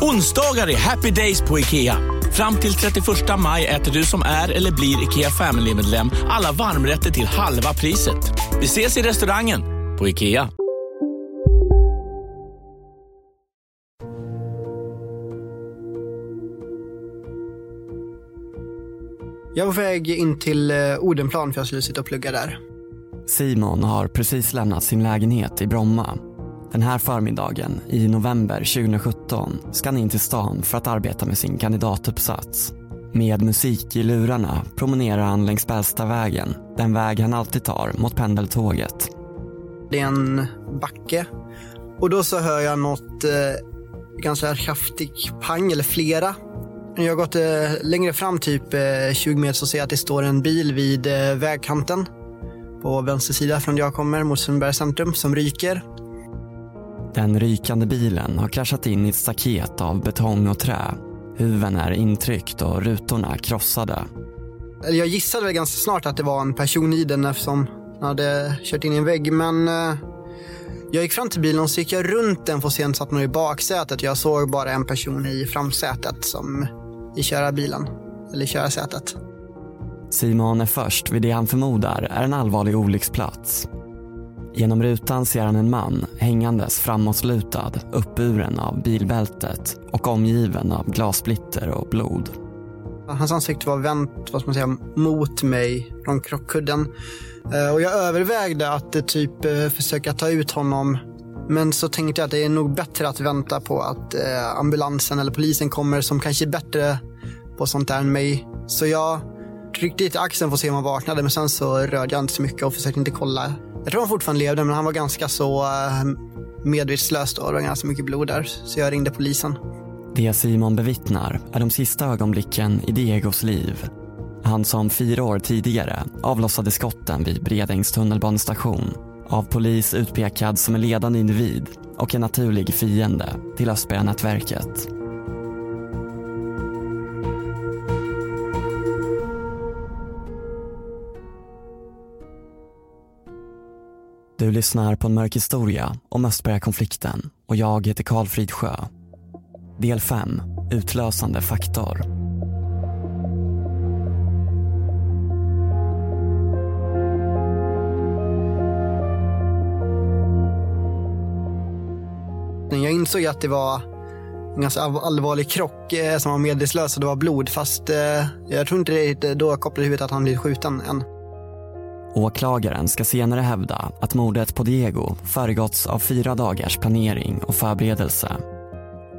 Onsdagar är happy days på IKEA. Fram till 31 maj äter du som är eller blir IKEA Family-medlem alla varmrätter till halva priset. Vi ses i restaurangen på IKEA. Jag var på väg in till eh, Odenplan för jag skulle sitta och plugga där. Simon har precis lämnat sin lägenhet i Bromma. Den här förmiddagen i november 2017 ska han in till stan för att arbeta med sin kandidatuppsats. Med musik i lurarna promenerar han längs Bällstavägen, den väg han alltid tar mot pendeltåget. Det är en backe och då så hör jag något eh, ganska kraftigt pang, eller flera. När jag har gått eh, längre fram, typ eh, 20 meter, så ser jag att det står en bil vid eh, vägkanten på vänster sida från där jag kommer, mot Sundbybergs centrum, som ryker. Den rykande bilen har kraschat in i ett staket av betong och trä. Huven är intryckt och rutorna krossade. Jag gissade väl ganska snart att det var en person i den eftersom den hade kört in i en vägg. Men eh, jag gick fram till bilen och så gick jag runt den för att se om det satt någon i baksätet. Jag såg bara en person i framsätet som i körarbilen, eller i körarsätet. Simon är först vid det han förmodar är en allvarlig olycksplats. Genom rutan ser han en man hängandes framåtlutad, uppburen av bilbältet och omgiven av glassplitter och blod. Hans ansikte var vänt vad ska man säga, mot mig från krockkudden. Eh, och jag övervägde att eh, typ eh, försöka ta ut honom. Men så tänkte jag att det är nog bättre att vänta på att ambulansen eller polisen kommer som kanske är bättre på sånt där än mig. Så jag tryckte lite axeln för att se om han vaknade men sen så rörde jag inte så mycket och försökte inte kolla jag tror han fortfarande levde, men han var ganska så eh, medvetslös då. Det var ganska mycket blod där, så jag ringde polisen. Det Simon bevittnar är de sista ögonblicken i Diegos liv. Han som fyra år tidigare avlossade skotten vid Bredängs tunnelbanestation av polis utpekad som en ledande individ och en naturlig fiende till Östberga-nätverket. Du lyssnar på en mörk historia om Östbergakonflikten och jag heter Karl Fridsjö. Del 5. Utlösande faktor. Jag insåg att det var en ganska allvarlig krock eh, som var medvetslös och det var blod fast eh, jag tror inte det då kopplade huvudet att han blivit skjuten än. Åklagaren ska senare hävda att mordet på Diego föregåtts av fyra dagars planering och förberedelse.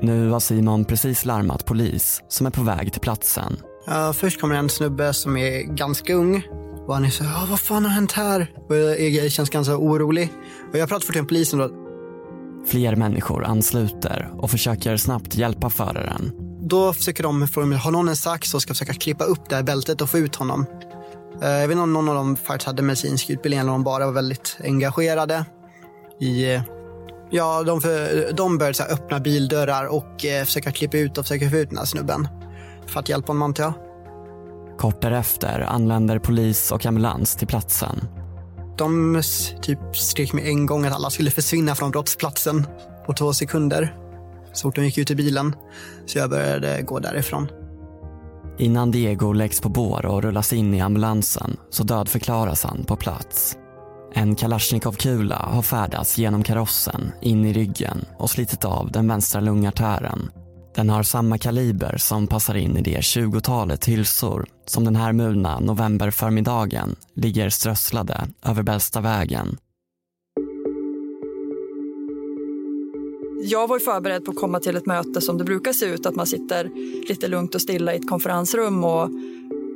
Nu har Simon precis larmat polis som är på väg till platsen. Ja, först kommer en snubbe som är ganska ung. Och han är så här, vad fan har hänt här? Och jag känns ganska orolig. Och jag pratar fort med polisen då. Fler människor ansluter och försöker snabbt hjälpa föraren. Då försöker de fråga har någon en sax och ska försöka klippa upp det här bältet och få ut honom. Eh, jag vet inte om någon av dem faktiskt hade medicinsk utbildning eller om de bara var väldigt engagerade i eh, Ja, de, för, de började så öppna bildörrar och eh, försöka klippa ut och försöka få ut den här snubben. För att hjälpa honom antar jag. Kort därefter anländer polis och ambulans till platsen. De typ skrek med en gång att alla skulle försvinna från brottsplatsen på två sekunder. Så fort de gick ut i bilen. Så jag började gå därifrån. Innan Diego läggs på bår och rullas in i ambulansen så dödförklaras han på plats. En Kalashnikov-kula har färdats genom karossen, in i ryggen och slitit av den vänstra lungartären. Den har samma kaliber som passar in i det tjugotalet hylsor som den här mulna novemberförmiddagen ligger strösslade över Bällstavägen. Jag var ju förberedd på att komma till ett möte som det brukar se ut, att man sitter lite lugnt och stilla i ett konferensrum och,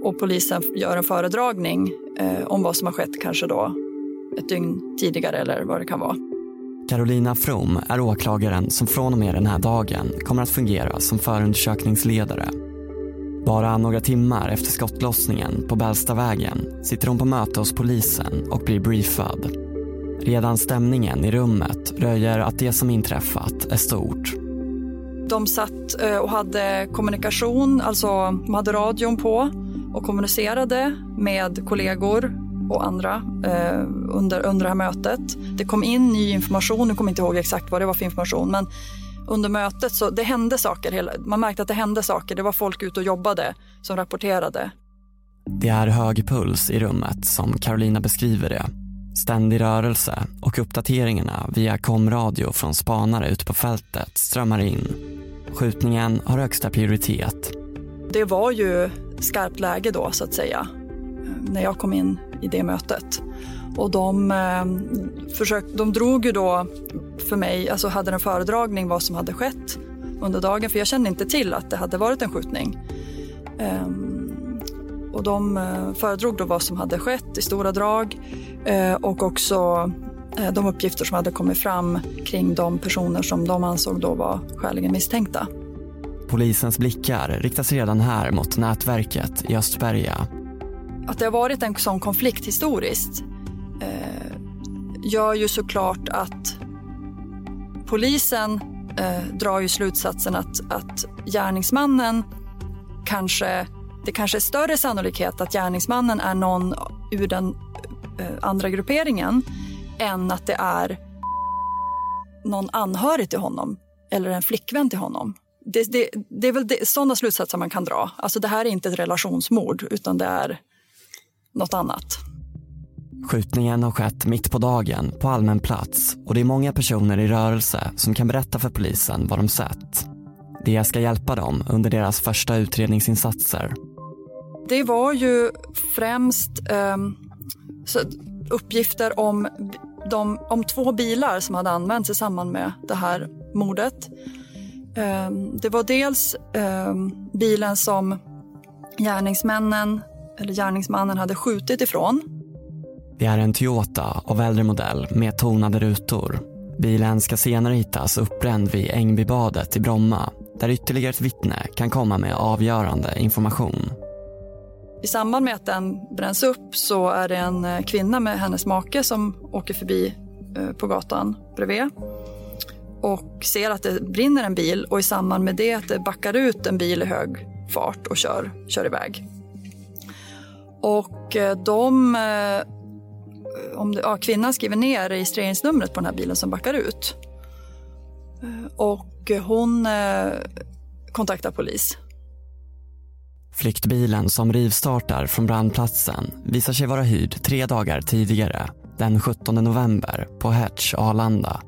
och polisen gör en föredragning eh, om vad som har skett kanske då ett dygn tidigare eller vad det kan vara. Carolina From är åklagaren som från och med den här dagen kommer att fungera som förundersökningsledare. Bara några timmar efter skottlossningen på Bällstavägen sitter hon på möte hos polisen och blir briefad. Redan stämningen i rummet röjer att det som inträffat är stort. De satt eh, och hade kommunikation, alltså de hade radion på och kommunicerade med kollegor och andra eh, under, under det här mötet. Det kom in ny information, nu kommer jag inte ihåg exakt vad det var för information, men under mötet så det hände saker. Man märkte att det hände saker. Det var folk ute och jobbade som rapporterade. Det är hög puls i rummet som Carolina beskriver det. Ständig rörelse och uppdateringarna via komradio från spanare ute på fältet strömmar in. Skjutningen har högsta prioritet. Det var ju skarpt läge då så att säga när jag kom in i det mötet. Och de, eh, försök, de drog ju då för mig, alltså hade en föredragning vad som hade skett under dagen för jag kände inte till att det hade varit en skjutning. Eh, och de eh, föredrog då vad som hade skett i stora drag eh, och också eh, de uppgifter som hade kommit fram kring de personer som de ansåg då var skäligen misstänkta. Polisens blickar riktas redan här mot nätverket i Östberga. Att det har varit en sån konflikt historiskt eh, gör ju såklart att polisen eh, drar ju slutsatsen att, att gärningsmannen kanske, det kanske är större sannolikhet att gärningsmannen är någon ur den eh, andra grupperingen än att det är någon anhörig till honom eller en flickvän till honom. Det, det, det är väl det, sådana slutsatser man kan dra. Alltså det här är inte ett relationsmord utan det är något annat. Skjutningen har skett mitt på dagen på allmän plats och det är många personer i rörelse som kan berätta för polisen vad de sett. Det ska hjälpa dem under deras första utredningsinsatser. Det var ju främst eh, uppgifter om, de, om två bilar som hade använts i samband med det här mordet. Eh, det var dels eh, bilen som gärningsmännen eller gärningsmannen hade skjutit ifrån. Det är en Toyota av äldre modell med tonade rutor. Bilen ska senare hittas uppbränd vid Ängbybadet i Bromma där ytterligare ett vittne kan komma med avgörande information. I samband med att den bränns upp så är det en eh, kvinna med hennes make som åker förbi eh, på gatan bredvid och ser att det brinner en bil och i samband med det att det backar ut en bil i hög fart och kör, kör iväg. Och eh, de... Om det, ja, kvinnan skriver ner registreringsnumret på den här bilen som backar ut. Och hon kontaktar polis. Flyktbilen som rivstartar från brandplatsen visar sig vara hyrd tre dagar tidigare, den 17 november, på Hertz, Arlanda.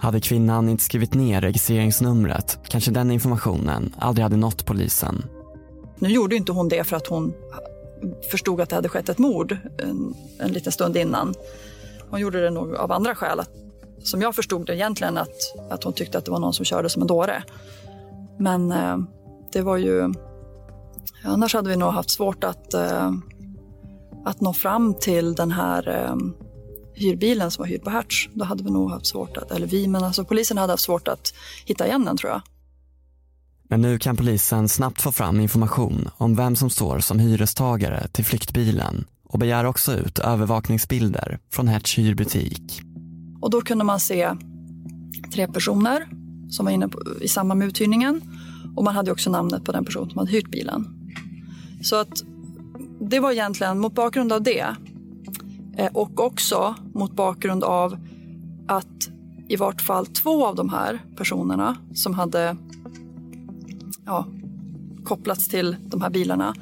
Hade kvinnan inte skrivit ner registreringsnumret kanske den informationen aldrig hade nått polisen. Nu gjorde inte hon det för att hon förstod att det hade skett ett mord en, en liten stund innan. Hon gjorde det nog av andra skäl. Att, som jag förstod det egentligen att, att hon tyckte att det var någon som körde som en dåre. Men eh, det var ju... Annars hade vi nog haft svårt att, eh, att nå fram till den här eh, hyrbilen som var hyrd på Hertz. Då hade vi nog haft svårt att, eller vi, men alltså polisen hade haft svårt att hitta igen den tror jag. Men nu kan polisen snabbt få fram information om vem som står som hyrestagare till flyktbilen och begär också ut övervakningsbilder från Hertz hyrbutik. Och då kunde man se tre personer som var inne på, i samband med uthyrningen och man hade också namnet på den person som hade hyrt bilen. Så att det var egentligen mot bakgrund av det eh, och också mot bakgrund av att i vart fall två av de här personerna som hade ja, kopplats till de här bilarna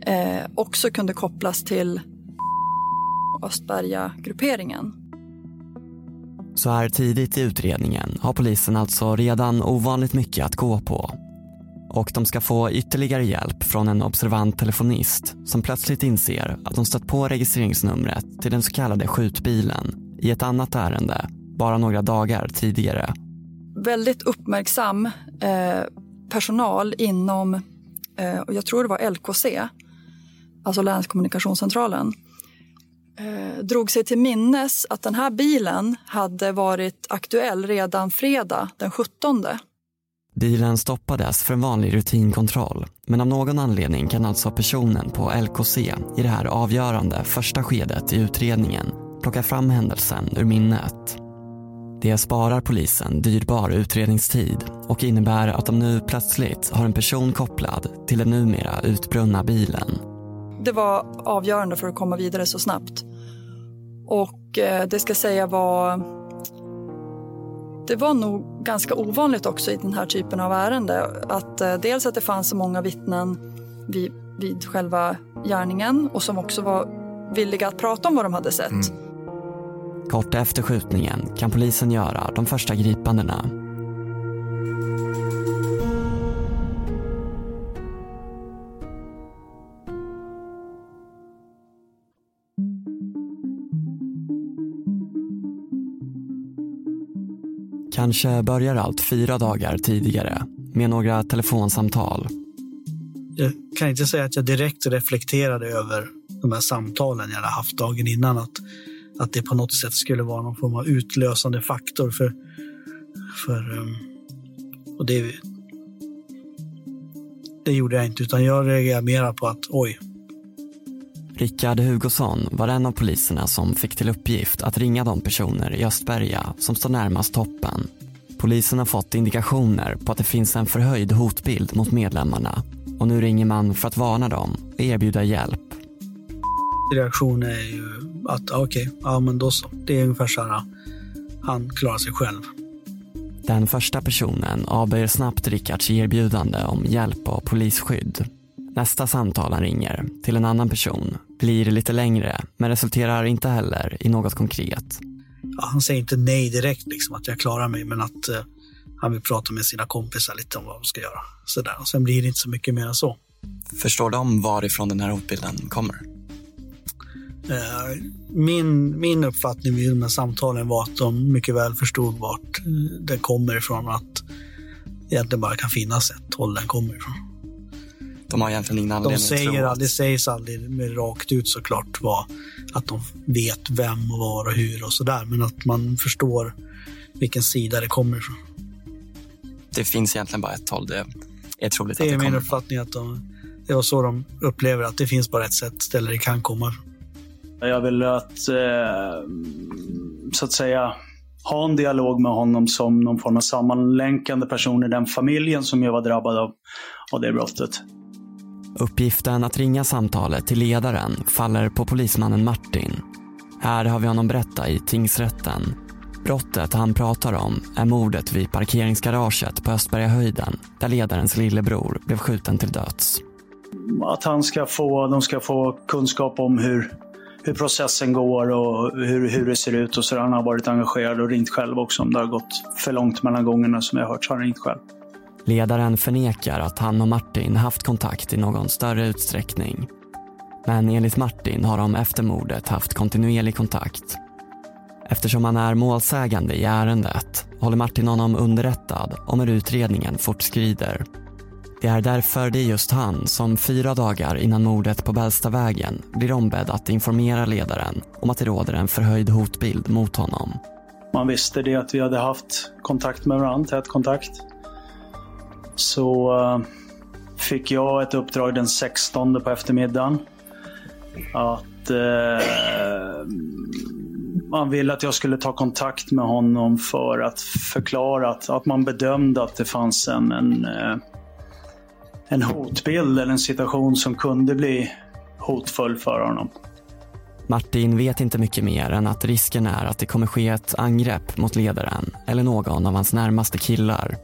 eh, också kunde kopplas till Östberga-grupperingen. Så här tidigt i utredningen har polisen alltså redan ovanligt mycket att gå på. Och de ska få ytterligare hjälp från en observant telefonist som plötsligt inser att de stött på registreringsnumret till den så kallade skjutbilen i ett annat ärende bara några dagar tidigare. väldigt uppmärksam eh, personal inom, eh, och jag tror det var LKC, alltså Länskommunikationscentralen, eh, drog sig till minnes att den här bilen hade varit aktuell redan fredag den 17. Bilen stoppades för en vanlig rutinkontroll men av någon anledning kan alltså personen på LKC i det här avgörande första skedet i utredningen plocka fram händelsen ur minnet. Det sparar polisen dyrbar utredningstid och innebär att de nu plötsligt har en person kopplad till den numera utbrunna bilen. Det var avgörande för att komma vidare så snabbt. Och eh, det ska säga var... Det var nog ganska ovanligt också i den här typen av ärende. Att eh, dels att det fanns så många vittnen vid, vid själva gärningen och som också var villiga att prata om vad de hade sett. Mm. Kort efter skjutningen kan polisen göra de första gripandena. Kanske börjar allt fyra dagar tidigare med några telefonsamtal. Jag kan inte säga att jag direkt reflekterade över de här samtalen jag hade haft dagen innan. Att, att det på något sätt skulle vara någon form av utlösande faktor för... för ehm, och det, det gjorde jag inte, utan jag reagerade mera på att oj. Rickard Hugosson var en av poliserna som fick till uppgift att ringa de personer i Östberga som står närmast toppen. Polisen har fått indikationer på att det finns en förhöjd hotbild mot medlemmarna och nu ringer man för att varna dem och erbjuda hjälp. Reaktionen är ju att okej, okay, ja men då så. Det är ungefär så här, han klarar sig själv. Den första personen avböjer snabbt Rickards erbjudande om hjälp och polisskydd. Nästa samtal han ringer, till en annan person, blir lite längre men resulterar inte heller i något konkret. Ja, han säger inte nej direkt, liksom, att jag klarar mig, men att eh, han vill prata med sina kompisar lite om vad de ska göra. Så där. Och sen blir det inte så mycket mer än så. Förstår de varifrån den här hotbilden kommer? Eh, min, min uppfattning vid de här samtalen var att de mycket väl förstod vart eh, den kommer ifrån. Att det egentligen bara kan finnas ett håll den kommer ifrån. De har egentligen ingen anledning de säger, att tro Det sägs aldrig med rakt ut såklart vad, att de vet vem och var och hur och sådär. Men att man förstår vilken sida det kommer ifrån. Det finns egentligen bara ett håll. Det är troligt det att det är min uppfattning att de, det var så de upplever att det finns bara ett sätt ställe det kan komma. Jag vill att, eh, så att säga, ha en dialog med honom som någon form av sammanlänkande person i den familjen som jag var drabbad av, av det brottet. Uppgiften att ringa samtalet till ledaren faller på polismannen Martin. Här har vi honom berätta i tingsrätten. Brottet han pratar om är mordet vid parkeringsgaraget på Östbergahöjden där ledarens lillebror blev skjuten till döds. Att han ska få, de ska få kunskap om hur, hur processen går och hur, hur det ser ut och så. Han har varit engagerad och ringt själv också om det har gått för långt mellan gångerna som jag har hört så har han ringt själv. Ledaren förnekar att han och Martin haft kontakt i någon större utsträckning. Men enligt Martin har de efter mordet haft kontinuerlig kontakt. Eftersom han är målsägande i ärendet håller Martin honom underrättad om hur utredningen fortskrider. Det är därför det är just han som fyra dagar innan mordet på Bällstavägen blir ombedd att informera ledaren om att det råder en förhöjd hotbild mot honom. Man visste det att vi hade haft kontakt med varandra, tät kontakt så uh, fick jag ett uppdrag den 16 på eftermiddagen. Att uh, man ville att jag skulle ta kontakt med honom för att förklara att, att man bedömde att det fanns en, en, uh, en hotbild eller en situation som kunde bli hotfull för honom. Martin vet inte mycket mer än att risken är att det kommer ske ett angrepp mot ledaren eller någon av hans närmaste killar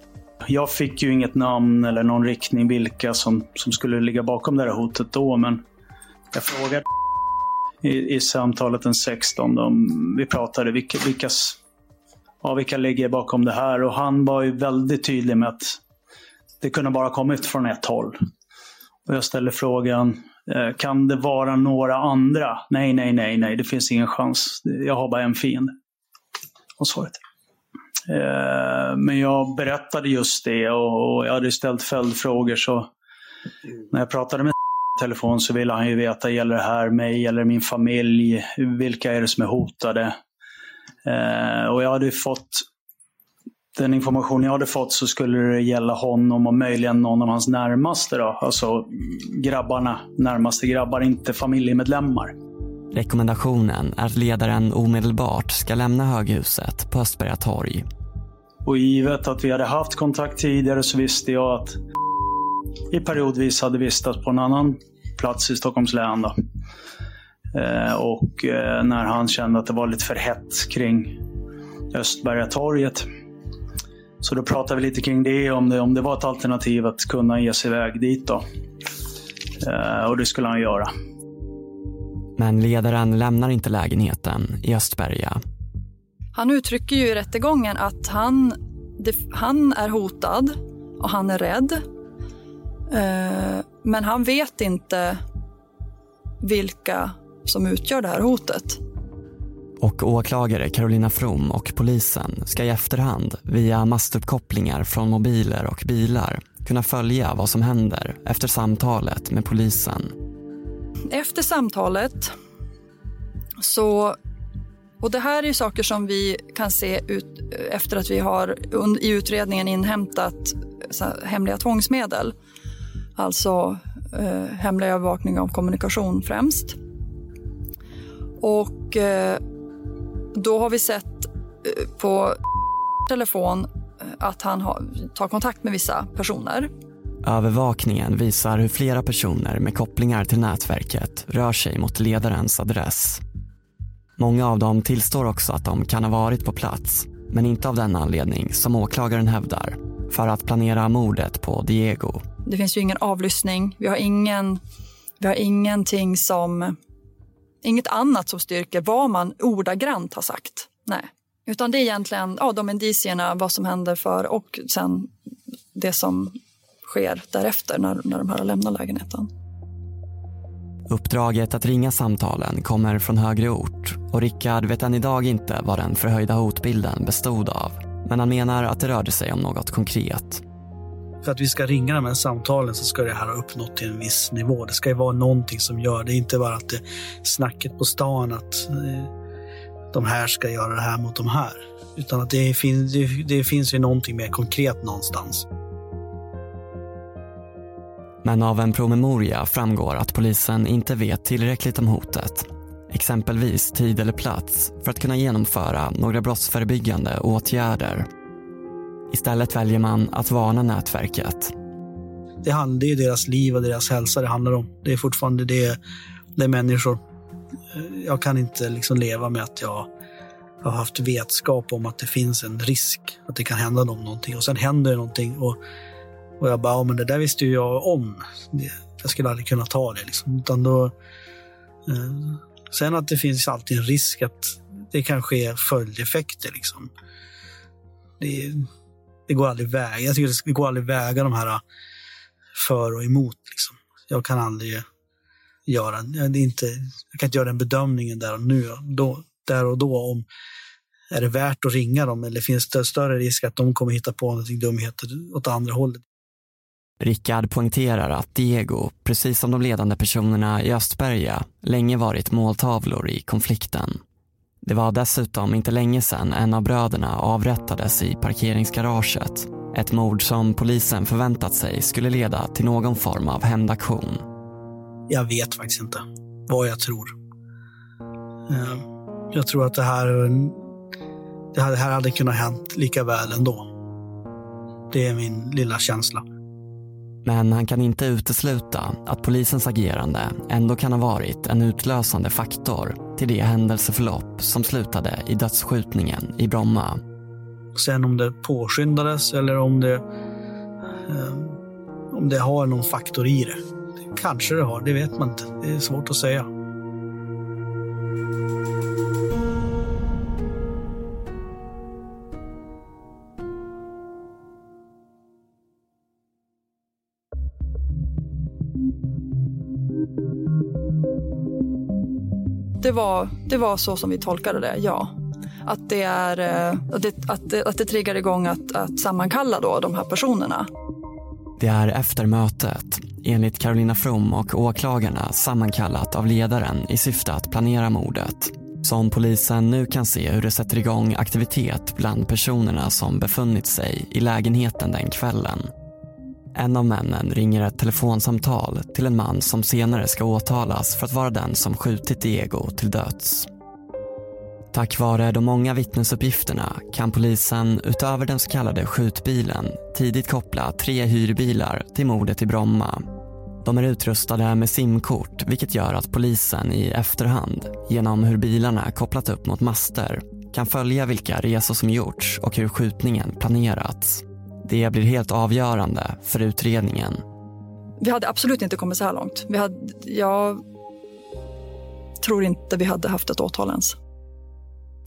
jag fick ju inget namn eller någon riktning vilka som, som skulle ligga bakom det här hotet då, men jag frågade i, i samtalet den 16 om vi pratade vilka, vilka, ja, vilka ligger bakom det här och han var ju väldigt tydlig med att det kunde bara kommit från ett håll. Och jag ställer frågan, eh, kan det vara några andra? Nej, nej, nej, nej, det finns ingen chans. Jag har bara en fiende. Och svaret. Eh, men jag berättade just det och jag hade ställt följdfrågor. Så när jag pratade med i telefon så ville han ju veta, gäller det här mig eller min familj? Vilka är det som är hotade? Eh, och jag hade fått den information jag hade fått så skulle det gälla honom och möjligen någon av hans närmaste. Då. Alltså grabbarna, närmaste grabbar, inte familjemedlemmar. Rekommendationen är att ledaren omedelbart ska lämna höghuset på Östberga torg. Och givet att vi hade haft kontakt tidigare så visste jag att i periodvis hade vistats på en annan plats i Stockholms län. Då. Eh, och eh, när han kände att det var lite för hett kring Östberga torget. Så då pratade vi lite kring det, om det, om det var ett alternativ att kunna ge sig iväg dit. Då. Eh, och det skulle han göra. Men ledaren lämnar inte lägenheten i Östberga. Han uttrycker ju i rättegången att han, han är hotad och han är rädd. Eh, men han vet inte vilka som utgör det här hotet. Och åklagare Carolina From och polisen ska i efterhand via mastuppkopplingar från mobiler och bilar kunna följa vad som händer efter samtalet med polisen. Efter samtalet så... Och det här är ju saker som vi kan se ut efter att vi har i utredningen inhämtat hemliga tvångsmedel. Alltså eh, hemlig övervakning av kommunikation främst. Och eh, då har vi sett eh, på telefon att han har, tar kontakt med vissa personer. Övervakningen visar hur flera personer med kopplingar till nätverket rör sig mot ledarens adress. Många av dem tillstår också att de kan ha varit på plats, men inte av den anledning som åklagaren hävdar, för att planera mordet på Diego. Det finns ju ingen avlyssning. Vi har, ingen, vi har ingenting som... Inget annat som styrker vad man ordagrant har sagt. Nej. Utan det är egentligen ja, de indicierna, vad som händer för och sen det som sker därefter när, när de här har lämnat lägenheten. Uppdraget att ringa samtalen kommer från högre ort och Rickard vet än idag inte vad den förhöjda hotbilden bestod av. Men han menar att det rörde sig om något konkret. För att vi ska ringa de här samtalen så ska det här ha uppnått till en viss nivå. Det ska ju vara någonting som gör det. inte bara att det snacket på stan att eh, de här ska göra det här mot de här. Utan att det, fin det, det finns ju någonting mer konkret någonstans. Men av en promemoria framgår att polisen inte vet tillräckligt om hotet. Exempelvis tid eller plats för att kunna genomföra några brottsförebyggande åtgärder. Istället väljer man att varna nätverket. Det, handlar, ju är deras liv och deras hälsa det handlar om. Det är fortfarande det, det är människor. Eh, jag kan inte liksom leva med att jag har haft vetskap om att det finns en risk att det kan hända dem någonting och sen händer det någonting och, och jag bara, ja, men det där visste ju jag om. Jag skulle aldrig kunna ta det liksom. Utan då, eh, sen att det finns alltid en risk att det kan ske följdeffekter liksom. Det, det går aldrig väga. Jag tycker det går aldrig väga de här eh, för och emot. Liksom. Jag kan aldrig göra, eh, det är inte, jag kan inte göra den bedömningen där och nu. Då, där och då om är det värt att ringa dem eller finns det större risk att de kommer hitta på någonting dumheter åt andra hållet. Rickard poängterar att Diego, precis som de ledande personerna i Östberga, länge varit måltavlor i konflikten. Det var dessutom inte länge sedan en av bröderna avrättades i parkeringsgaraget. Ett mord som polisen förväntat sig skulle leda till någon form av hämndaktion. Jag vet faktiskt inte vad jag tror. Eh, jag tror att det här, det här här hade kunnat hänt lika väl ändå. Det är min lilla känsla. Men han kan inte utesluta att polisens agerande ändå kan ha varit en utlösande faktor till det händelseförlopp som slutade i dödsskjutningen i Bromma. Sen om det påskyndades eller om det, eh, om det har någon faktor i det. Kanske det har, det vet man inte. Det är svårt att säga. Var, det var så som vi tolkade det, ja. att det, är, eh, att det, att det, att det triggar igång att, att sammankalla då de här personerna. Det är efter mötet, enligt Carolina From och åklagarna sammankallat av ledaren i syfte att planera mordet som polisen nu kan se hur det sätter igång aktivitet bland personerna som befunnit sig i lägenheten den kvällen. En av männen ringer ett telefonsamtal till en man som senare ska åtalas för att vara den som skjutit Diego till döds. Tack vare de många vittnesuppgifterna kan polisen utöver den så kallade skjutbilen tidigt koppla tre hyrbilar till mordet i Bromma. De är utrustade med simkort vilket gör att polisen i efterhand genom hur bilarna kopplat upp mot master kan följa vilka resor som gjorts och hur skjutningen planerats. Det blir helt avgörande för utredningen. Vi hade absolut inte kommit så här långt. Vi hade, jag tror inte vi hade haft ett åtal ens.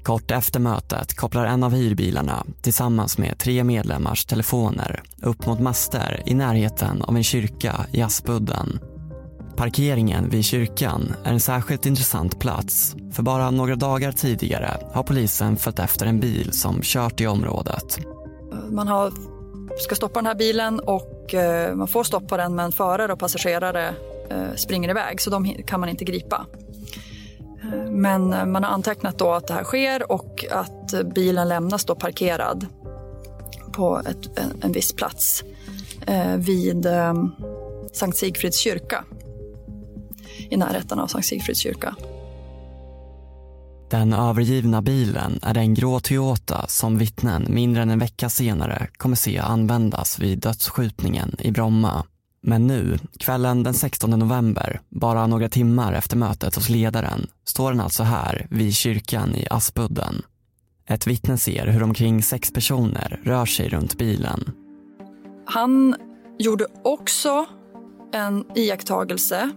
Kort efter mötet kopplar en av hyrbilarna tillsammans med tre medlemmars telefoner upp mot master i närheten av en kyrka i Aspudden. Parkeringen vid kyrkan är en särskilt intressant plats för bara några dagar tidigare har polisen följt efter en bil som kört i området. Man har, ska stoppa den här bilen och eh, man får stoppa den men förare och passagerare eh, springer iväg så de kan man inte gripa. Eh, men man har antecknat då att det här sker och att bilen lämnas då parkerad på ett, en, en viss plats vid Sankt Sigfrids kyrka. I närheten av Sankt Sigfrids kyrka. Den övergivna bilen är den grå Toyota som vittnen mindre än en vecka senare kommer se användas vid dödsskjutningen i Bromma. Men nu, kvällen den 16 november, bara några timmar efter mötet hos ledaren, står den alltså här vid kyrkan i Aspudden. Ett vittne ser hur omkring sex personer rör sig runt bilen. Han gjorde också en iakttagelse.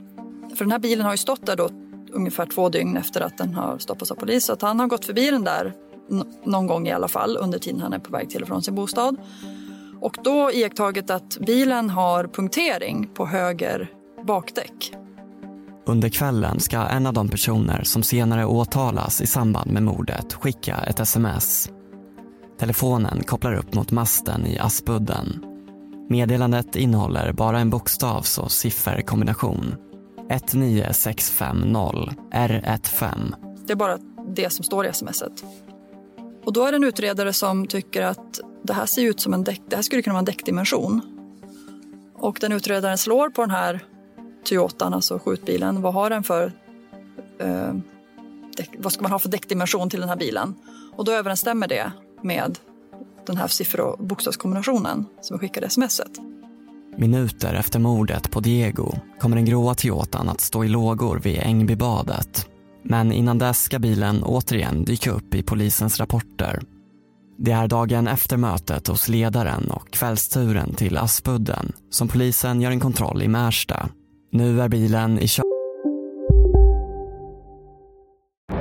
För den här bilen har ju stått där då ungefär två dygn efter att den har stoppats av polis. Så att han har gått förbi den där någon gång i alla fall under tiden han är på väg till och från sin bostad. Och då iakttagit att bilen har punktering på höger bakdäck. Under kvällen ska en av de personer som senare åtalas i samband med mordet skicka ett sms. Telefonen kopplar upp mot masten i Aspudden. Meddelandet innehåller bara en bokstavs och sifferkombination. 19650 R15. Det är bara det som står i smset. Och då är det en utredare som tycker att det här ser ut som en däck, det här skulle kunna vara en däckdimension. Och den utredaren slår på den här Toyotan, alltså skjutbilen. Vad har den för eh, däck, vad ska man ha för däckdimension till den här bilen? Och då överensstämmer det med den här siffror och bokstavskombinationen som skickade smset. Minuter efter mordet på Diego kommer den gråa Toyotan att stå i lågor vid Ängbybadet. Men innan dess ska bilen återigen dyka upp i polisens rapporter det är dagen efter mötet hos ledaren och kvällsturen till Aspudden som polisen gör en kontroll i Märsta. Nu är bilen i kö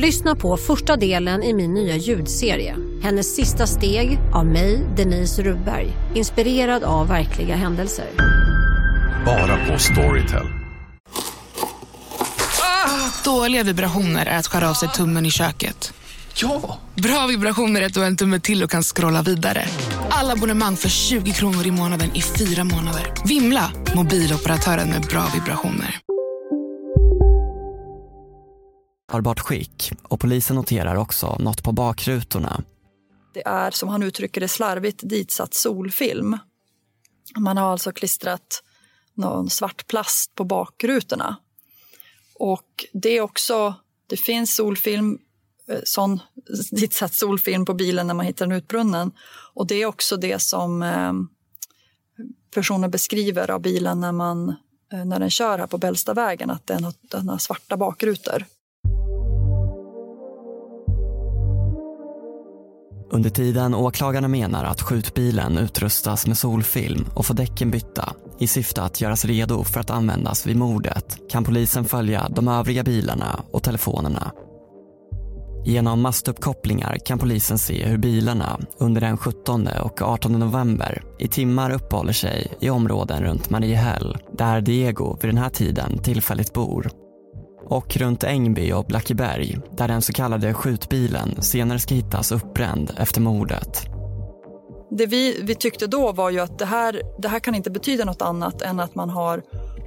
Lyssna på första delen i min nya ljudserie. Hennes sista steg av mig, Denise Rubberg. Inspirerad av verkliga händelser. Bara på Storytel. Ah, dåliga vibrationer är att skära av sig tummen i köket. Ja! Bra vibrationer är att du har en tumme till och kan scrolla vidare. Alla abonnemang för 20 kronor i månaden i fyra månader. Vimla! Mobiloperatören med bra vibrationer. Hållbart skick och polisen noterar också något på bakrutorna. Det är som han uttrycker det slarvigt ditsatt solfilm. Man har alltså klistrat någon svart plast på bakrutorna. Och det är också, det finns solfilm eh, sån ditsatt solfilm på bilen när man hittar den utbrunnen. Och det är också det som eh, personer beskriver av bilen när, man, eh, när den kör här på Bällstavägen, att den har, den har svarta bakrutor. Under tiden åklagarna menar att skjutbilen utrustas med solfilm och får däcken bytta i syfte att göras redo för att användas vid mordet kan polisen följa de övriga bilarna och telefonerna. Genom mastuppkopplingar kan polisen se hur bilarna under den 17 och 18 november i timmar uppehåller sig i områden runt Mariehäll där Diego vid den här tiden tillfälligt bor och runt Ängby och Blackeberg där den så kallade skjutbilen senare ska hittas uppbränd efter mordet. Det vi, vi tyckte då var ju att det här, det här kan inte betyda något annat än att man har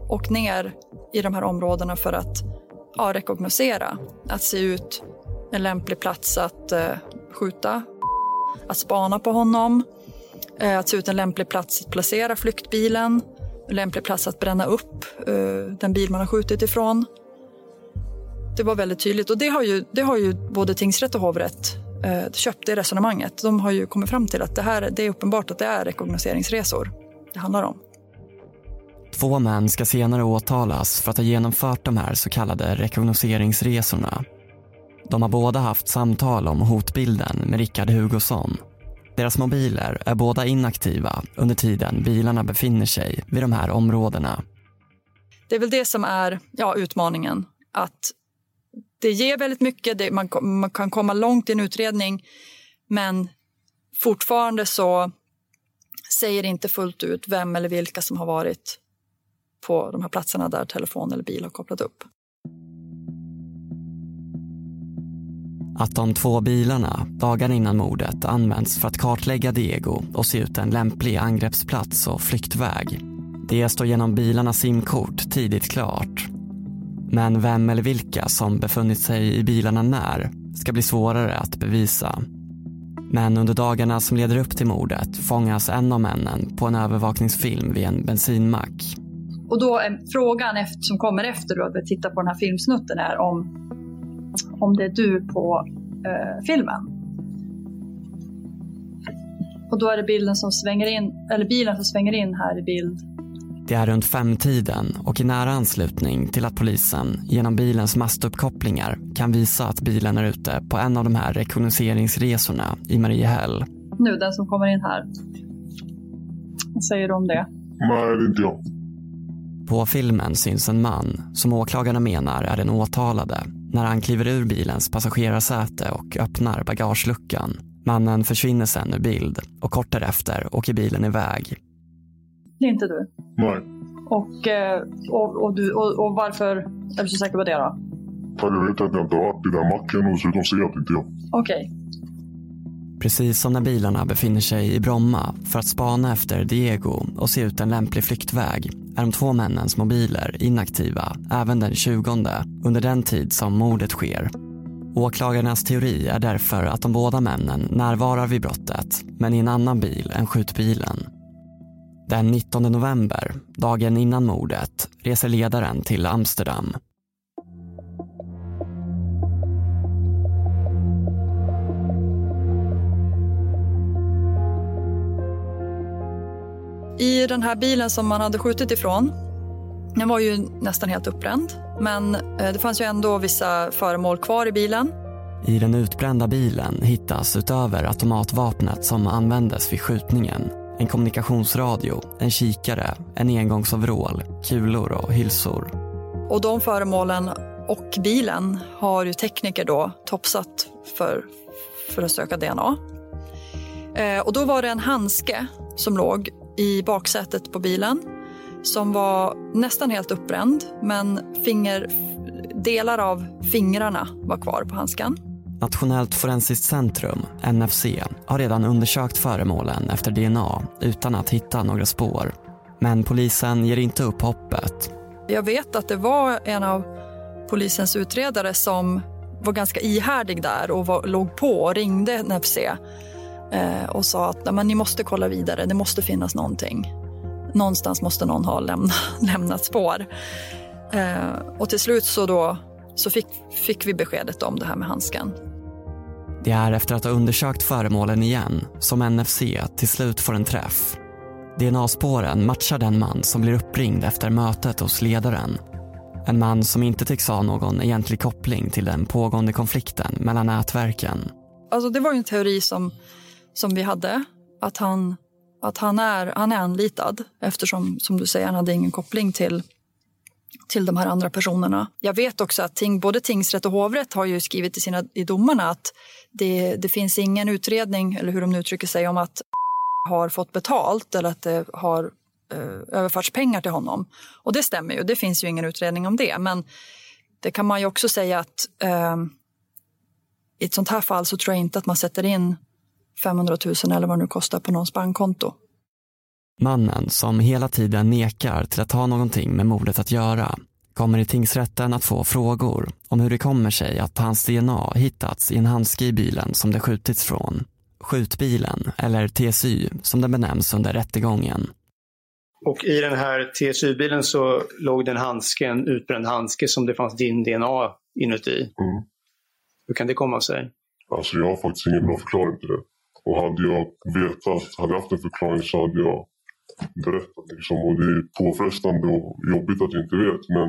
åkt ner i de här områdena för att ja, rekognosera. Att se ut en lämplig plats att eh, skjuta, att spana på honom, eh, att se ut en lämplig plats att placera flyktbilen, en lämplig plats att bränna upp eh, den bil man har skjutit ifrån. Det var väldigt tydligt och det har ju, det har ju både tingsrätt och hovrätt eh, köpt det resonemanget. De har ju kommit fram till att det, här, det är uppenbart att det är rekognoseringsresor det handlar om. Två män ska senare åtalas för att ha genomfört de här så kallade rekognoseringsresorna. De har båda haft samtal om hotbilden med Rickard Hugosson. Deras mobiler är båda inaktiva under tiden bilarna befinner sig vid de här områdena. Det är väl det som är ja, utmaningen. Att det ger väldigt mycket, det, man, man kan komma långt i en utredning men fortfarande så säger det inte fullt ut vem eller vilka som har varit på de här platserna där telefon eller bil har kopplat upp. Att de två bilarna dagar innan mordet används för att kartlägga Diego och se ut en lämplig angreppsplats och flyktväg. Det står genom bilarnas simkort tidigt klart. Men vem eller vilka som befunnit sig i bilarna när ska bli svårare att bevisa. Men under dagarna som leder upp till mordet fångas en av männen på en övervakningsfilm vid en bensinmack. Och då är frågan efter, som kommer efter då, att vi tittar på den här filmsnutten är om, om det är du på eh, filmen. Och då är det bilden som svänger in, eller bilen som svänger in här i bild. Det är runt femtiden och i nära anslutning till att polisen genom bilens mastuppkopplingar kan visa att bilen är ute på en av de här rekognoseringsresorna i Mariehäll. Nu, den som kommer in här. Vad säger du om det? Nej, det är inte jag. På filmen syns en man som åklagarna menar är den åtalade när han kliver ur bilens passagerarsäte och öppnar bagageluckan. Mannen försvinner sen ur bild och kort därefter åker bilen iväg. Det är inte du? Nej. Och, eh, och, och, du, och, och varför är du så säker på det då? För jag vet att jag inte har varit i den macken och dessutom ser jag att inte jag. Okej. Precis som när bilarna befinner sig i Bromma för att spana efter Diego och se ut en lämplig flyktväg är de två männens mobiler inaktiva även den 20 under den tid som mordet sker. Åklagarnas teori är därför att de båda männen närvarar vid brottet men i en annan bil än skjutbilen. Den 19 november, dagen innan mordet, reser ledaren till Amsterdam. I den här bilen som man hade skjutit ifrån, den var ju nästan helt uppbränd. Men eh, det fanns ju ändå vissa föremål kvar i bilen. I den utbrända bilen hittas utöver automatvapnet som användes vid skjutningen en kommunikationsradio, en kikare, en engångsoverall, kulor och hylsor. Och de föremålen och bilen har ju tekniker då topsat för, för att söka DNA. Eh, och då var det en handske som låg i baksätet på bilen som var nästan helt uppbränd men finger, delar av fingrarna var kvar på handsken. Nationellt forensiskt centrum, NFC, har redan undersökt föremålen efter DNA utan att hitta några spår. Men polisen ger inte upp hoppet. Jag vet att det var en av polisens utredare som var ganska ihärdig där och var, låg på och ringde NFC eh, och sa att men, ni måste kolla vidare, det måste finnas någonting. Någonstans måste någon ha lämna, lämnat spår. Eh, och till slut så, då, så fick, fick vi beskedet om det här med handsken. Det är efter att ha undersökt föremålen igen som NFC till slut får en träff. DNA-spåren matchar den man som blir uppringd efter mötet hos ledaren. En man som inte tycks ha någon egentlig koppling till den pågående konflikten mellan nätverken. Alltså det var ju en teori som som vi hade, att han, att han, är, han är anlitad eftersom, som du säger, han hade ingen koppling till till de här andra personerna. Jag vet också att ting, både tingsrätt och hovrätt har ju skrivit i, sina, i domarna att det, det finns ingen utredning, eller hur de nu uttrycker sig, om att har fått betalt eller att det har eh, överförts pengar till honom. Och det stämmer ju, det finns ju ingen utredning om det. Men det kan man ju också säga att eh, i ett sånt här fall så tror jag inte att man sätter in 500 000 eller vad det nu kostar på någons bankkonto. Mannen, som hela tiden nekar till att ha någonting med mordet att göra, kommer i tingsrätten att få frågor om hur det kommer sig att hans DNA hittats i en handske i bilen som det skjutits från. Skjutbilen, eller TSY som den benämns under rättegången. Och i den här TSY-bilen så låg det en handske, en utbränd handske som det fanns din DNA inuti. Mm. Hur kan det komma sig? Alltså jag har faktiskt ingen bra förklaring till det. Och hade jag vetat, hade jag haft en förklaring så hade jag berättat. Liksom. Och det är påfrestande och jobbigt att inte vet. Men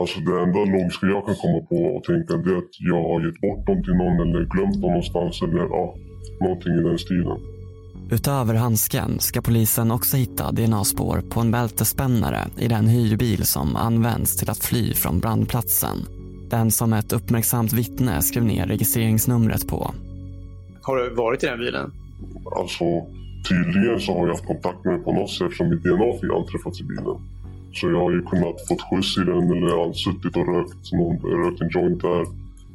alltså det enda logiska jag kan komma på och tänka det är att jag har gett bort dem till någon eller glömt dem någonstans eller ja, någonting i den stilen. Utöver handsken ska polisen också hitta DNA-spår på en bältespännare i den hyrbil som används till att fly från brandplatsen. Den som ett uppmärksamt vittne skrev ner registreringsnumret på. Har du varit i den bilen? Alltså tydligen så har jag haft kontakt med den på något sätt eftersom mitt DNA fick anträffats i bilen. Så jag har ju kunnat få skjuts i den eller suttit och rökt, någon, rökt en joint där.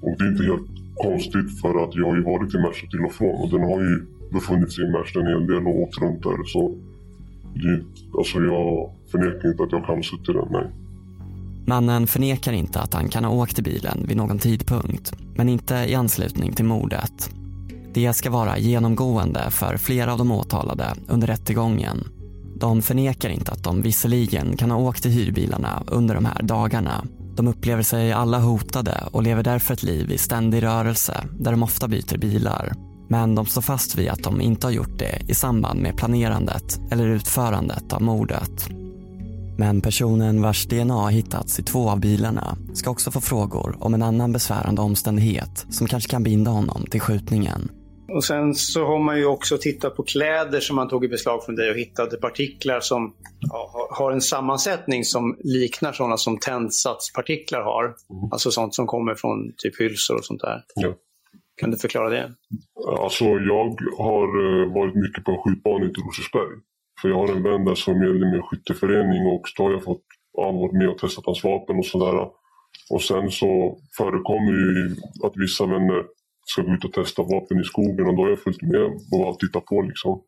Och det är inte helt konstigt för att jag har ju varit i Märsta till och från och den har ju befunnit sig i Märsta en hel del och åkt runt där. Så det, alltså jag förnekar inte att jag kan ha suttit i den, nej. Mannen förnekar inte att han kan ha åkt i bilen vid någon tidpunkt, men inte i anslutning till mordet. Det ska vara genomgående för flera av de åtalade under rättegången. De förnekar inte att de visserligen kan ha åkt i hyrbilarna under de här dagarna. De upplever sig alla hotade och lever därför ett liv i ständig rörelse där de ofta byter bilar. Men de står fast vid att de inte har gjort det i samband med planerandet eller utförandet av mordet. Men personen vars DNA hittats i två av bilarna ska också få frågor om en annan besvärande omständighet som kanske kan binda honom till skjutningen. Och sen så har man ju också tittat på kläder som man tog i beslag från dig och hittade partiklar som ja, har en sammansättning som liknar sådana som tändsatspartiklar har. Mm. Alltså sånt som kommer från typ hylsor och sånt där. Ja. Kan du förklara det? Alltså jag har eh, varit mycket på en skjutbana i Rosersberg. För jag har en vän där som är medlem i en skytteförening och då har jag fått ja, varit med och testat hans vapen och sådär. Och sen så förekommer ju att vissa vänner ska gå ut och testa vapen i skogen och då har jag följt med och bara tittat på liksom.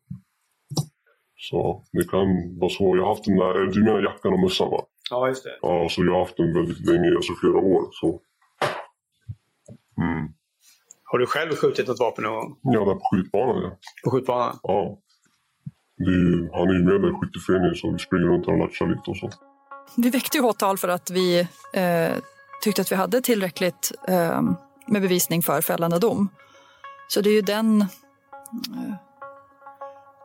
Så det kan vara så. Jag har haft den där, du menar jackan och mössan va? Ja, just det. Ja, så jag har haft den väldigt länge, alltså flera år. Så. Mm. Har du själv skjutit något vapen någon gång? Ja, där på skjutbanan ja. På skjutbanan? Ja. Det är ju, han är ju med där i skytteföreningen så vi springer runt och latchar lite och så. Vi väckte ju åtal för att vi eh, tyckte att vi hade tillräckligt eh, med bevisning för fällande dom. Så det är ju den, eh,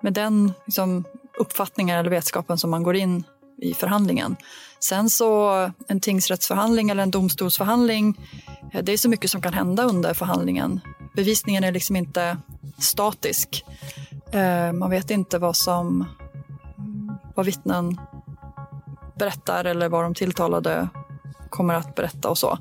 med den liksom, uppfattningen eller vetskapen som man går in i förhandlingen. Sen så en tingsrättsförhandling eller en domstolsförhandling, eh, det är så mycket som kan hända under förhandlingen. Bevisningen är liksom inte statisk. Eh, man vet inte vad som vad vittnen berättar eller vad de tilltalade kommer att berätta och så.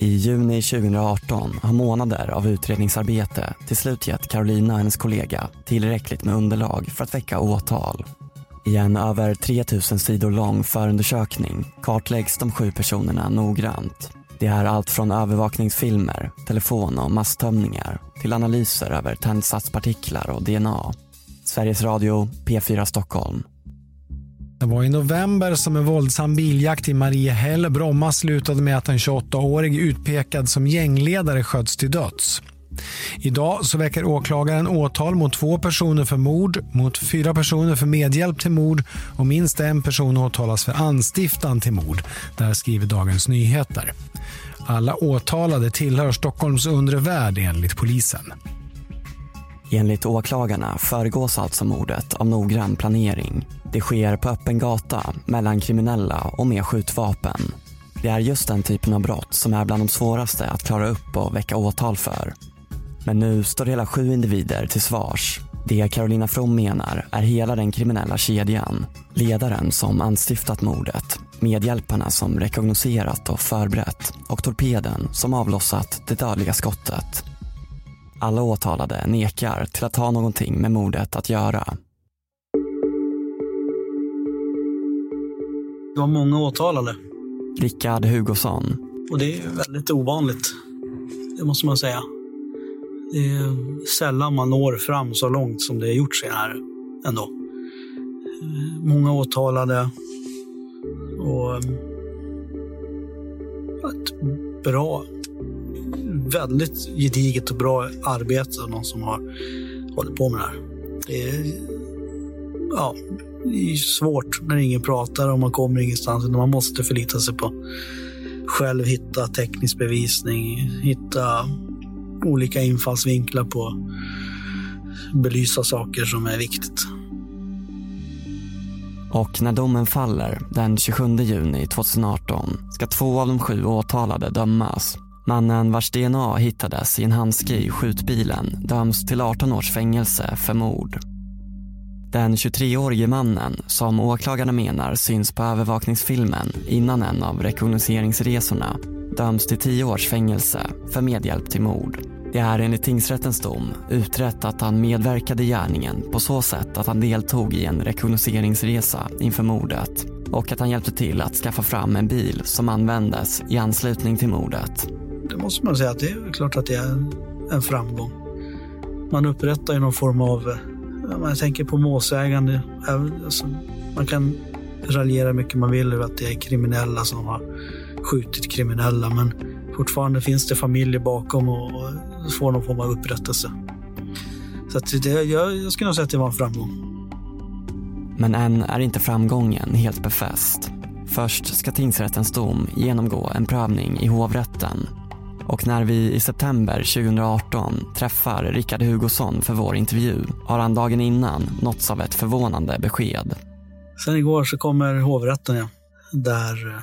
I juni 2018 har månader av utredningsarbete till slut gett Carolina och hennes kollega tillräckligt med underlag för att väcka åtal. I en över 3000 sidor lång förundersökning kartläggs de sju personerna noggrant. Det är allt från övervakningsfilmer, telefon och masstömningar till analyser över tändsatspartiklar och DNA. Sveriges Radio, P4 Stockholm. Det var i november som en våldsam biljakt i Mariehäll, Bromma slutade med att en 28-årig utpekad som gängledare sköts till döds. Idag så väcker åklagaren åtal mot två personer för mord, mot fyra personer för medhjälp till mord och minst en person åtalas för anstiftan till mord. Där skriver Dagens Nyheter. Alla åtalade tillhör Stockholms undre värld enligt polisen. Enligt åklagarna föregås alltså mordet av noggrann planering. Det sker på öppen gata mellan kriminella och med skjutvapen. Det är just den typen av brott som är bland de svåraste att klara upp och väcka åtal för. Men nu står hela sju individer till svars. Det Carolina From menar är hela den kriminella kedjan. Ledaren som anstiftat mordet, medhjälparna som rekognoserat och förberett och torpeden som avlossat det dödliga skottet. Alla åtalade nekar till att ha någonting med mordet att göra. Det var många åtalade. Rickard Hugosson. Och det är väldigt ovanligt. Det måste man säga. Det är sällan man når fram så långt som det har gjorts här ändå. Många åtalade och ett bra, väldigt gediget och bra arbete av någon som har hållit på med det här. Det är, ja, det är svårt när ingen pratar och man kommer ingenstans. Man måste förlita sig på själv hitta teknisk bevisning, hitta olika infallsvinklar på belysa saker som är viktigt. Och när domen faller den 27 juni 2018 ska två av de sju åtalade dömas. Mannen vars DNA hittades i en handske i skjutbilen döms till 18 års fängelse för mord. Den 23-årige mannen, som åklagarna menar syns på övervakningsfilmen innan en av rekognoseringsresorna, döms till 10 års fängelse för medhjälp till mord. Det är enligt tingsrättens dom utrett att han medverkade i gärningen på så sätt att han deltog i en rekognoseringsresa inför mordet och att han hjälpte till att skaffa fram en bil som användes i anslutning till mordet. Det måste man säga att det är klart att det är en framgång. Man upprättar ju någon form av, eh, jag tänker på målsägande, alltså, man kan raljera mycket man vill över att det är kriminella som har skjutit kriminella men fortfarande finns det familjer bakom och får någon form av upprättelse. Så att det, jag, jag skulle nog säga att det var en framgång. Men än är inte framgången helt befäst. Först ska tingsrättens dom genomgå en prövning i hovrätten. Och när vi i september 2018 träffar Rickard Hugosson för vår intervju har han dagen innan nåtts av ett förvånande besked. Sen igår så kommer hovrätten, ja, där eh,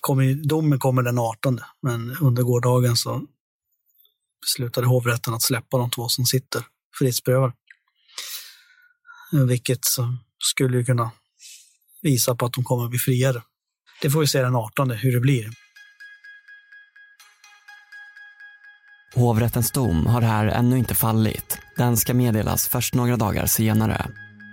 kommer, domen kommer den 18, men under gårdagen så beslutade hovrätten att släppa de två som sitter frihetsberövade. Vilket skulle ju kunna visa på att de kommer att bli friare. Det får vi se den 18 hur det blir. Hovrättens dom har här ännu inte fallit. Den ska meddelas först några dagar senare.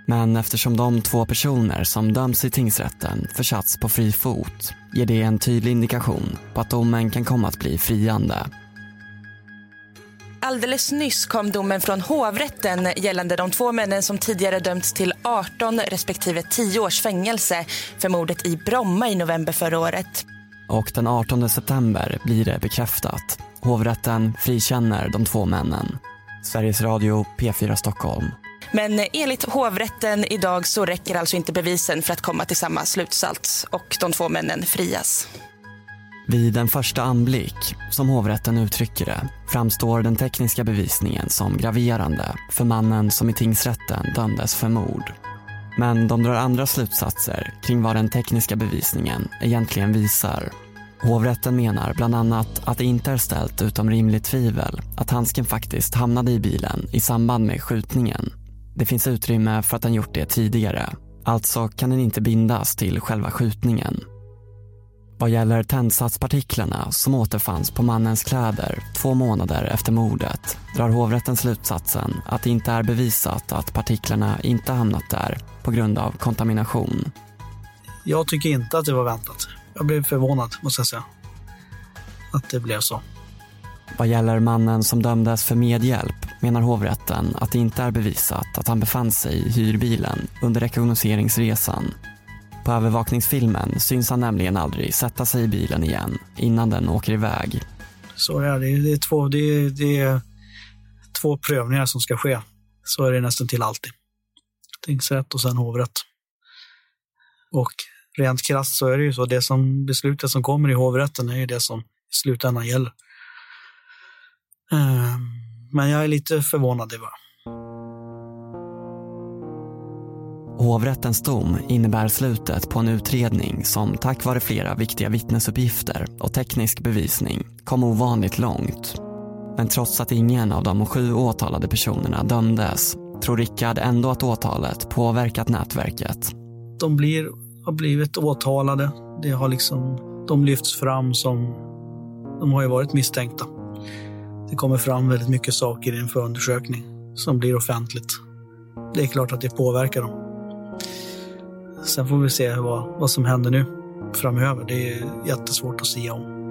Men eftersom de två personer som döms i tingsrätten försatts på fri fot ger det en tydlig indikation på att domen kan komma att bli friande. Alldeles nyss kom domen från hovrätten gällande de två männen som tidigare dömts till 18 respektive 10 års fängelse för mordet i Bromma i november förra året. Och den 18 september blir det bekräftat. Hovrätten frikänner de två männen. Sveriges Radio P4 Stockholm. Men enligt hovrätten idag så räcker alltså inte bevisen för att komma till samma slutsats och de två männen frias. Vid en första anblick, som hovrätten uttrycker det, framstår den tekniska bevisningen som graverande för mannen som i tingsrätten dömdes för mord. Men de drar andra slutsatser kring vad den tekniska bevisningen egentligen visar. Hovrätten menar bland annat att det inte är ställt utom rimligt tvivel att handsken faktiskt hamnade i bilen i samband med skjutningen. Det finns utrymme för att den gjort det tidigare. Alltså kan den inte bindas till själva skjutningen. Vad gäller tändsatspartiklarna som återfanns på mannens kläder två månader efter mordet drar hovrätten slutsatsen att det inte är bevisat att partiklarna inte hamnat där på grund av kontamination. Jag tycker inte att det var väntat. Jag blev förvånad, måste jag säga. Att det blev så. Vad gäller mannen som dömdes för medhjälp menar hovrätten att det inte är bevisat att han befann sig i hyrbilen under rekognoseringsresan. På övervakningsfilmen syns han nämligen aldrig sätta sig i bilen igen innan den åker iväg. Så är det. Det är två, det är, det är två prövningar som ska ske. Så är det nästan till alltid. Tingsrätt och sen hovrätt. Och rent krasst så är det ju så. Det som beslutet som kommer i hovrätten är ju det som i slutändan gäller. Men jag är lite förvånad över. Hovrättens dom innebär slutet på en utredning som tack vare flera viktiga vittnesuppgifter och teknisk bevisning kom ovanligt långt. Men trots att ingen av de sju åtalade personerna dömdes tror Rickard ändå att åtalet påverkat nätverket. De blir, har blivit åtalade. Det har liksom, de lyfts fram som... De har ju varit misstänkta. Det kommer fram väldigt mycket saker i en förundersökning som blir offentligt. Det är klart att det påverkar dem. Sen får vi se vad, vad som händer nu framöver. Det är jättesvårt att säga om.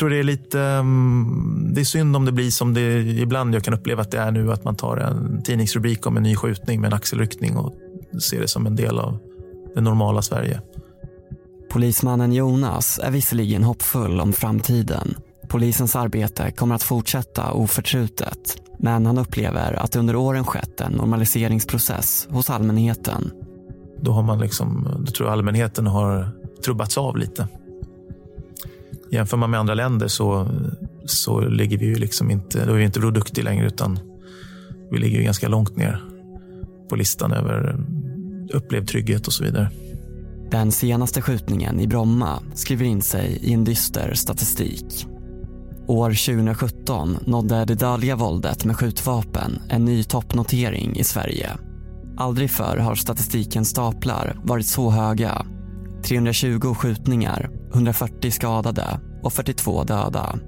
Tror det är lite... mm, Det är synd om det blir som det ibland jag kan uppleva att det är nu. Att man tar en tidningsrubrik om en ny skjutning med en axelryckning och ser det som en del av det normala Sverige. Polismannen Jonas är visserligen hoppfull om framtiden. Polisens arbete kommer att fortsätta oförtrutet. Men han upplever att under åren skett en normaliseringsprocess hos allmänheten. Då, har man liksom, då tror jag allmänheten har trubbats av lite. Jämför man med andra länder så, så ligger vi ju liksom inte, då är vi inte Bror Duktig längre utan vi ligger ju ganska långt ner på listan över upplevd trygghet och så vidare. Den senaste skjutningen i Bromma skriver in sig i en dyster statistik. År 2017 nådde det dödliga våldet med skjutvapen en ny toppnotering i Sverige. Aldrig förr har statistikens staplar varit så höga. 320 skjutningar, 140 skadade och 42 döda.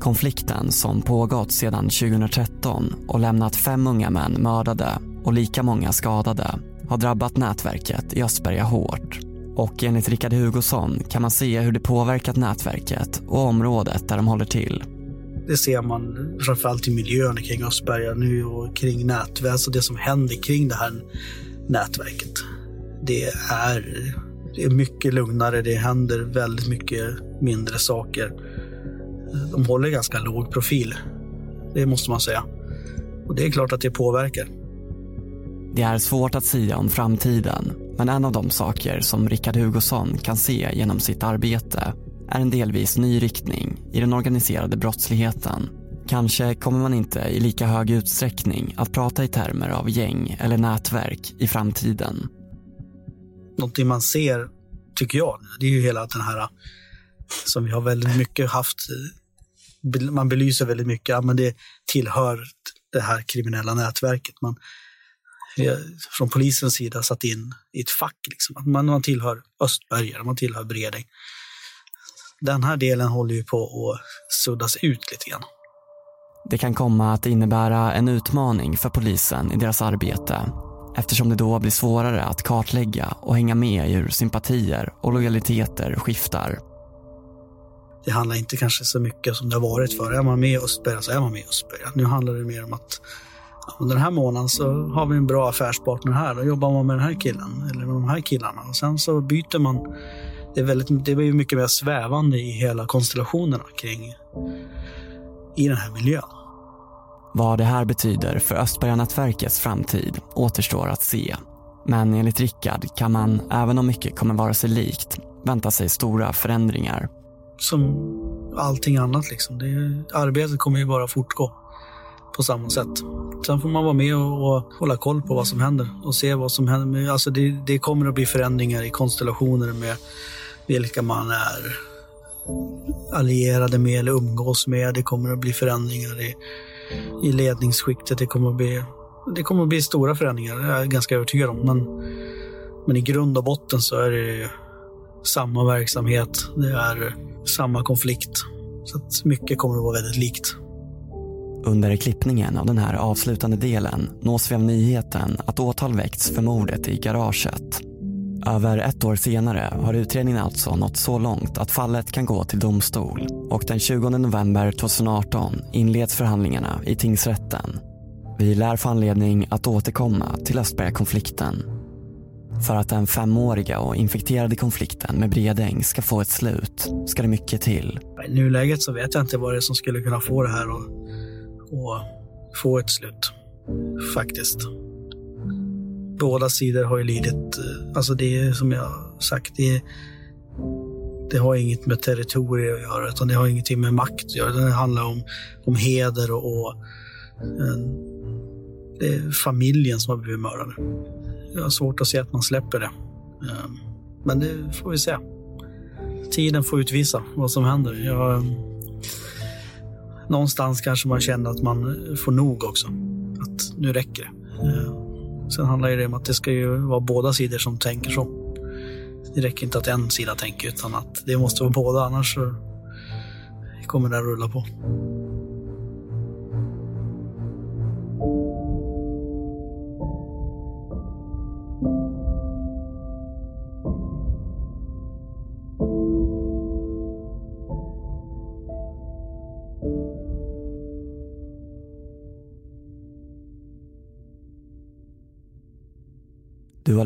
Konflikten som pågått sedan 2013 och lämnat fem unga män mördade och lika många skadade har drabbat nätverket i Östberga hårt. Och enligt Rickard Hugosson kan man se hur det påverkat nätverket och området där de håller till. Det ser man framförallt i miljön kring Östberga nu och kring nätverket. och det som händer kring det här nätverket. Det är, det är mycket lugnare, det händer väldigt mycket mindre saker. De håller ganska låg profil, det måste man säga. Och det är klart att det påverkar. Det är svårt att säga om framtiden, men en av de saker som Rickard Hugosson kan se genom sitt arbete är en delvis ny riktning i den organiserade brottsligheten. Kanske kommer man inte i lika hög utsträckning att prata i termer av gäng eller nätverk i framtiden. Någonting man ser, tycker jag, det är ju hela den här äh, som vi har väldigt mycket haft. Äh, man belyser väldigt mycket, ja, men det tillhör det här kriminella nätverket. Man, från polisens sida satt in i ett fack. Liksom. Man, man tillhör Östberga, man tillhör Bredäng. Den här delen håller ju på att suddas ut lite grann. Det kan komma att innebära en utmaning för polisen i deras arbete eftersom det då blir svårare att kartlägga och hänga med i hur sympatier och lojaliteter skiftar. Det handlar inte kanske så mycket som det har varit förr. Är man med i Östberga så är man med i Östberga. Nu handlar det mer om att under den här månaden så har vi en bra affärspartner här. Då jobbar man med den här killen eller med de här killarna. Och sen så byter man. Det, är väldigt, det blir mycket mer svävande i hela konstellationerna kring i den här miljön. Vad det här betyder för Östberga-nätverkets framtid återstår att se. Men enligt Rickard kan man, även om mycket kommer vara sig likt, vänta sig stora förändringar. Som allting annat liksom. Det, arbetet kommer ju bara fortgå på samma sätt. Sen får man vara med och, och hålla koll på vad som händer och se vad som händer. Alltså det, det kommer att bli förändringar i konstellationer med vilka man är allierade med eller umgås med. Det kommer att bli förändringar i, i ledningsskiktet. Det kommer, att bli, det kommer att bli stora förändringar, det är jag ganska övertygad om. Men, men i grund och botten så är det samma verksamhet. Det är samma konflikt. Så att mycket kommer att vara väldigt likt. Under klippningen av den här avslutande delen nås vi av nyheten att åtal väckts för mordet i garaget. Över ett år senare har utredningen alltså nått så långt att fallet kan gå till domstol och den 20 november 2018 inleds förhandlingarna i tingsrätten. Vi lär få anledning att återkomma till Östberga-konflikten. För att den femåriga och infekterade konflikten med Bredäng ska få ett slut ska det mycket till. I nuläget så vet jag inte vad det är som skulle kunna få det här att få ett slut. Faktiskt. Båda sidor har ju lidit. Eh, alltså det är som jag sagt, det är, det har inget med territorier att göra, utan det har ingenting med makt att göra. Det handlar om, om heder och, och en, det är familjen som har blivit mördade. Jag har svårt att se att man släpper det. Eh, men det får vi se. Tiden får utvisa vad som händer. Jag, någonstans kanske man känner att man får nog också. Att nu räcker det. Sen handlar det om att det ska ju vara båda sidor som tänker så. Det räcker inte att en sida tänker utan att det måste vara båda annars så kommer det att rulla på.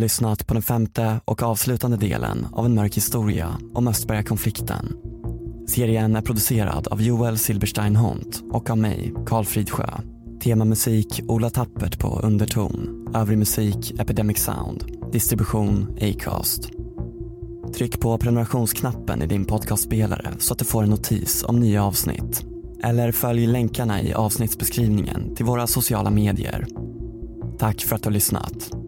Lyssnat på den femte och avslutande delen av en mörk historia om Östbergakonflikten. Serien är producerad av Joel Silberstein Hont och av mig, Karl Fridsjö. Temamusik Ola Tappert på underton. Övrig musik Epidemic Sound. Distribution Acast. Tryck på prenumerationsknappen i din podcastspelare så att du får en notis om nya avsnitt. Eller följ länkarna i avsnittsbeskrivningen till våra sociala medier. Tack för att du har lyssnat.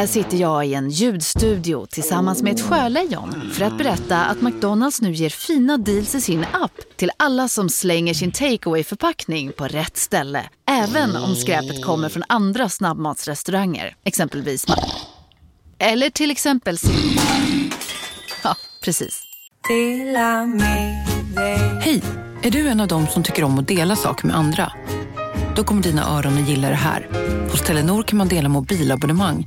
Här sitter jag i en ljudstudio tillsammans med ett sjölejon för att berätta att McDonalds nu ger fina deals i sin app till alla som slänger sin takeaway förpackning på rätt ställe. Även om skräpet kommer från andra snabbmatsrestauranger, exempelvis Eller till exempel Ja, precis. Hej! Är du en av dem som tycker om att dela saker med andra? Då kommer dina öron att gilla det här. Hos Telenor kan man dela mobilabonnemang.